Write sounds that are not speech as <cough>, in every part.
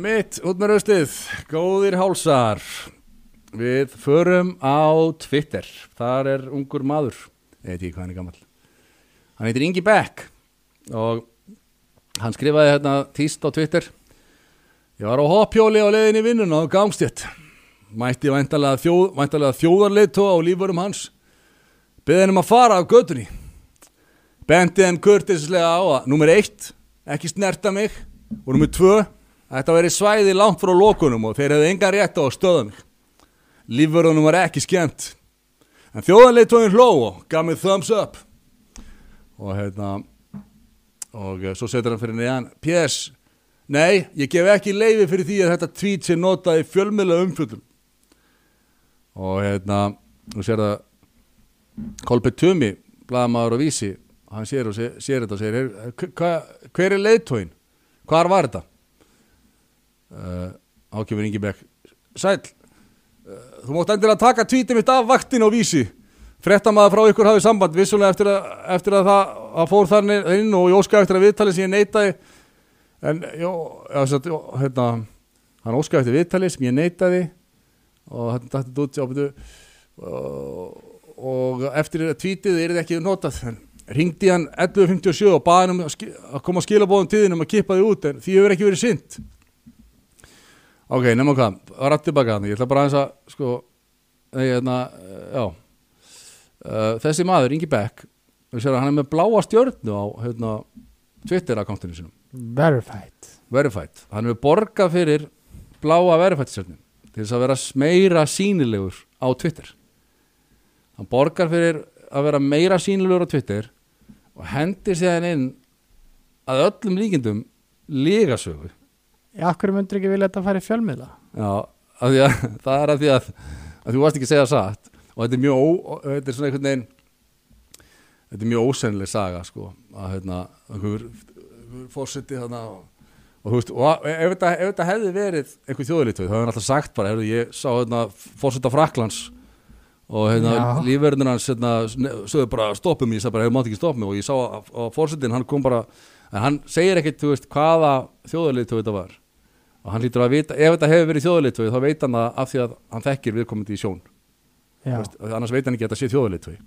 Mitt, út með raustið, góðir hálsar. Við förum á Twitter. Þar er ungur maður. Ég veit ekki hvað hann er gammal Hann heitir Ingi Beck Og hann skrifaði hérna tíst á Twitter. Ég var á hoppjóli á leiðinni í vinnuna á gangstjett Mætti væntalega, þjóð, væntalega þjóðarleitu á lífurum hans. Beðið hann um að fara af götunni. Bendi þeim kurtislega á að Númer eitt, ekki snerta mig Og númer tvö Þetta veri svæði langt frá lókunum og þeir hefði engan rétt á mig. Lífverðunum var ekki skemmt. En þjóðanleitóin hló og gaf mig thumbs up. Og hérna, og svo setur hann fyrir neðan, PS, nei, ég gef ekki leiði fyrir því að þetta tweet sé notað í fjölmiðla umfjöldum. Og hérna, nú sér það, Kolbjörn Tumi, blaðamaður og vísi, hann sér, og sér, sér þetta og segir, hver, hver er leitóin? Hvar var þetta? Uh, ákjöfur Ingi Beck Sæl, uh, þú mótt endilega taka tvítið mitt af vaktin og vísi. Frettamæða frá ykkur hafið samband. Vissulega eftir að, eftir að það að fór þannig inn og ég óskaði eftir að viðtali sem ég neitaði. En jó, satt, jó hérna, hann óskaði eftir viðtali sem ég neitaði. Og hann dætti þetta út ábyrðu, og, og eftir tvítið er þetta ekki notað. Ringdi hann 11.57 og baði hann um að koma að skila bóðum tíðin um að kippa því út en því hefur ekki verið synd Ok, nefnum hvað, var aftur tilbaka þannig, ég ætla bara aðeins að, sko, hérna, já, uh, þessi maður, Ingi Beck, hann er með bláa stjörnu á, hérna, Twitter-akkóntinu sinum. Verified Verified. Hann er borgað fyrir bláa Verified stjörnu til þess að vera meira sínilegur á Twitter. Hann borgar fyrir að vera meira sínilegur á Twitter og hendir séðan inn að öllum líkindum lígasögu Já, okkur myndur ekki vilja að þetta færi fjölmiðla? Já, því að, <laughs> það er að því að, að þú varst ekki að segja satt. Og þetta er mjög, ó, þetta er svona einhvern veginn þetta er mjög ósennileg saga sko, að hérna fórseti þarna og, og þú veist, og ef þetta, ef þetta hefði verið einhver þjóðlítvið, þá hefði hann alltaf sagt bara, hefur ég sá hérna fórseta Fraklands og hérna lífverðin hans hérna, sögðu bara stoppum ég sagði bara, hefur mátt ekki stoppa mig. Og ég sá að, að fórsetin, hann kom bara en hann segir ekkit, þú veist, hvaða þjóðlítvið þetta var og hann lítur að vita, ef þetta hefur verið þjóðleitvögi þá veit hann það af því að hann þekkir viðkomandi í sjón. Já, veist, annars veit hann ekki að þetta sé þjóðleitvögi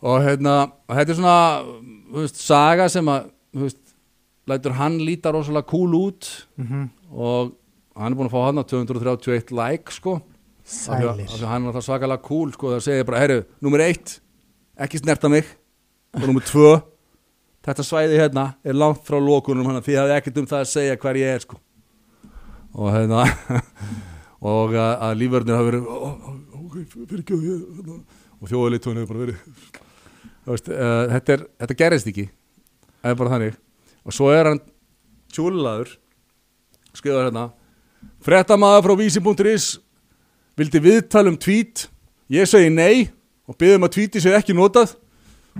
og hérna og þetta er svona þú veist, saga sem að þú veist, lætur hann líta rosalega cool út. Mm og hann er búin að fá hann á 231 like sko. Af því að, hann er alltaf svakalega cool sko. Það segir bara, herru, nummer eitt ekki snerta mig. Og nummer tvö þetta svæði hérna er langt frá lókunum hann því hafði ekkert um það að segja hver ég er sko. Og hérna <laughs> og að, að lífverðin hafi verið "Ó, ó, ok, fyrir hérna. og þjóðleitónu hefur bara verið uh, þetta, er, þetta gerist ekki það er bara þannig. Og svo er hann tjúlaður skrifaður hérna frettamæða frá vísi.is vildi viðtala um tweet. Ég segi nei og byggðum að tweeti sé ekki notað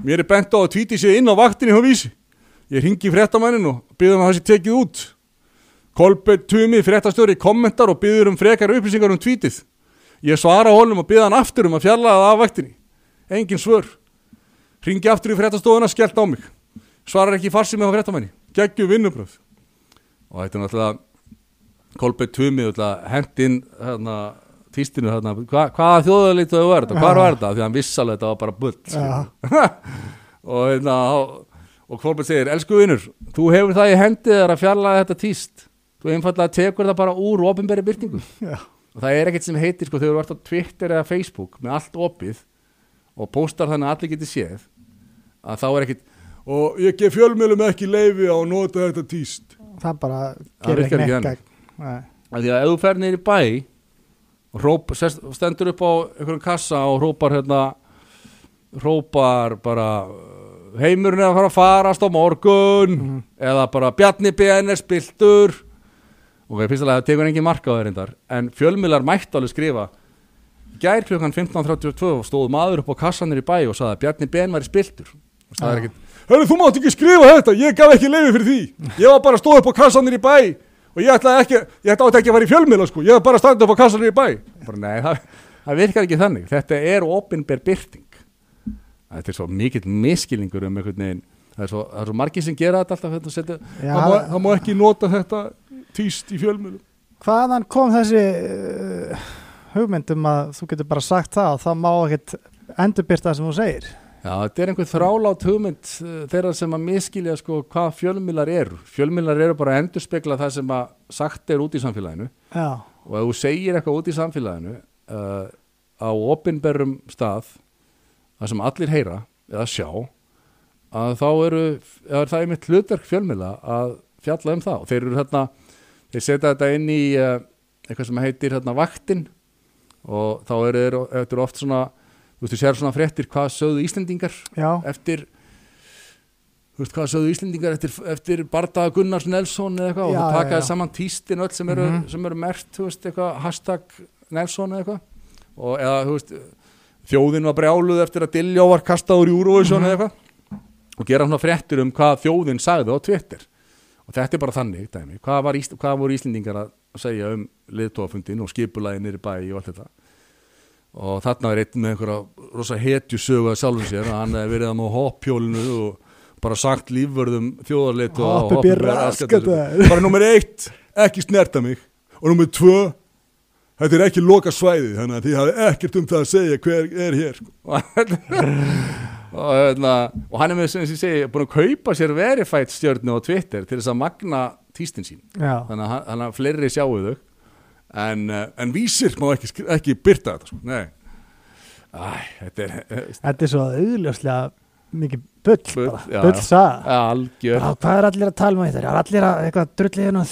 mér er bent á að tweeti sé inn á vaktinni hjá vísi. Ég ringi frettamænin og byggðum að það sé tekið út. Kolbjörn Tumi frettastöri kommentar og byggður um frekar upplýsingar um tweetið. Ég svara honum og byggða hann aftur um að fjalla það af vaktinni. Engin svör. Ringi aftur í frettastofuna skellt á mig. Svarar ekki farsi með á frettamæni geggju vinnubröð og þetta er náttúrulega Kolbjörn Tumi hendinn hérna, týstinu hérna, hva, hvaða þjóðalítu þau var þetta, hvað var þetta? Því að hann vissalega þetta var bara bull Já, <laughs> og hérna og Kolbjörn segir, elsku vinnur þú hefur það í hendið þar að fjarlæða þetta týst þú einfallega tekur það bara úr ofinberi byrtingu já, og það er ekkert sem heitir sko þegar þú ert á Twitter eða Facebook með allt opið og postar þannig að allir geti séð að þá er ekkert og ég gef fjölmjölum ekki leifi á að nota þetta týst það bara gerir ekki að því að ef þú fer í bæ og hróp, stendur upp á einhverjum kassa og hrópar hérna hrópar bara heimurinn er að fara að farast á morgun. Mhm. eða bara Bjarni BN er spiltur og fyrst alveg það tekur engin marka á þeir reyndar en fjölmiðlar mættu alveg skrifa. Gær klukkan 15.32 stóð maður upp á kassanir í bæ og sagði að Bjarni BN væri spiltur og það er ekkit Hörru, þú mátt ekki skrifa þetta, ég gaf ekki leiði fyrir því. Ég var bara að stóða upp á kassanir í bæ Og ég ætlaði ekki, ég ætlaði ekki að fara í fjölmiðla sko. Ég var bara að standa upp á kassanir í bæ. Bara, Nei, það, það virkar ekki þannig. Þetta er opinber byrting Þetta er svo mikill miskilningur um einhvern veginn. Það er svo, það er svo margir sem gera þetta alltaf þetta, Já, það, má, það má ekki nota þetta týst í fjölmjölum Hvaðan kom þessi uh, hugmynd um að þú getur bara sagt það og það má ekkert endurbyrta það sem þú segir Já, þetta er einhver þrálát hugmynd uh, þeirra sem að miskilja sko hvað fjölmiðlar eru. Fjölmiðlar eru bara að endurspegla það sem að sagt er út í samfélaginu. Já, og ef þú segir eitthvað út í samfélaginu uh, á opinberrum stað það sem allir heyra eða sjá að þá eru, eða það er mitt hlutverk fjölmiðla að fjalla um það. Og þeir eru hérna, þeir setja þetta inn í uh, eitthvað sem heitir hérna vaktin. Og þá eru þeir oft svona, þú veist, þú sér svona fréttir hvað sögðu Íslendingar já, eftir þú veist hvað sögðu Íslendingar eftir, eftir Bardaga Gunnars Nelson eða eitthvað og já, takaði saman tístin öll sem eru, Mhm. sem eru mert þú veist, eitthvað, hashtag Nelson eða eitthvað. Og eða þú veist þjóðin var brjáluð eftir að Diljó var kastað úr Eurovision Mhm. eða eitthvað. Og gera svona fréttir um hvað þjóðin sagði á Twitter. Og þetta er bara þannig dæmi, hvað, var, Ís- hvað voru Íslendingar að segja um liðtófundin og skipulagi nýri bæ og allt þetta og þarna er einn með einhverja rosa hetju sögu að sjálfum sér hann hefði verið að með hoppjólinu og bara sagt lífvörðum þjóðarleitu bara nummer eitt, ekki snerta mig. Og nummer tvö þetta er ekki loka svæði þannig að þið hafi ekkert um það að segja hver er hér sko. <laughs> og, hérna, og hann er með sem ég segi búin að kaupa sér verified stjörnu á Twitter til þess að magna tístin sín. Já, þannig að, að fleiri sjáu þau en, uh, en vísir má ekki, ekki byrta þetta sko. Æ, þetta er eh, þetta er svo auðljóslega mikið bull, Bull, Já, hvað er allir að tala um þetta? Er allir að drullið hérna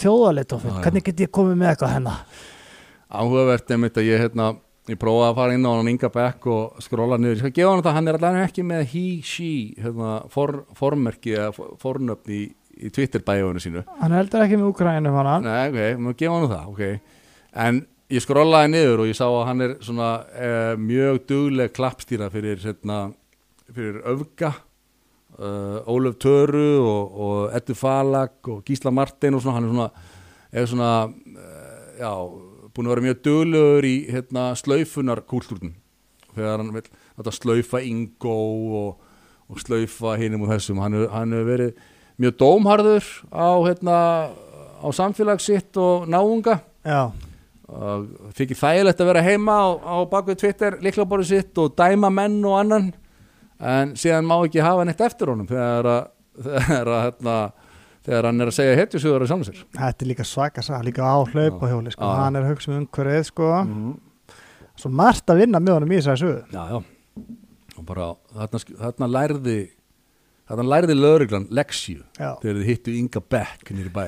já. hvernig get ég komið með eitthvað hennar? áhugavert einmitt að ég hérna ég prófaði að fara inn á hann Inga Beck og skróla niður, ég skal gefa hann þetta, hann er allavega ekki með he, she, hérna, for, formerki eða for- fornöfn í, í Twitter bæjónu sínu. Hann heldur ekki með Úkrænum hana. Nei, ok, maður gefa hann það, ok En ég skrollaði niður og ég sá að hann er svona eh, mjög dugleg klappstýra fyrir, hérna, fyrir öfga uh, Ólöf Töru og, og Eddu Falag og Gísla Martin og svona, hann er svona, er svona uh, já, búin að vera mjög duglegur í hérna, slaufunar kúltúrnum þegar hann vil þetta slaufa Ingo og, og slaufa hinum og þessum, hann hefur verið mjög dómharður á, hérna, á samfélag sitt og náunga. Já, og þykir þægilegt að vera heima á, á bakvið Twitter líklaborðu sitt og dæma menn og annan. En síðan má ekki hafa neitt eftir honum þegar að, <laughs> þegar að hérna, þegar hann er að segja hetjusögur á sjálfum sér. Þetta er líka svaka saga, líka á hlaupahjóli sko. Hann er að hugsa um umhverfið sko. Mhm. svo margt að vinna með honum í þessari sögu. Já, já. Og bara þarna, þarna lærði þarna lærði lögreglan leksju þegar þið hittu Inga Beck nýri bæ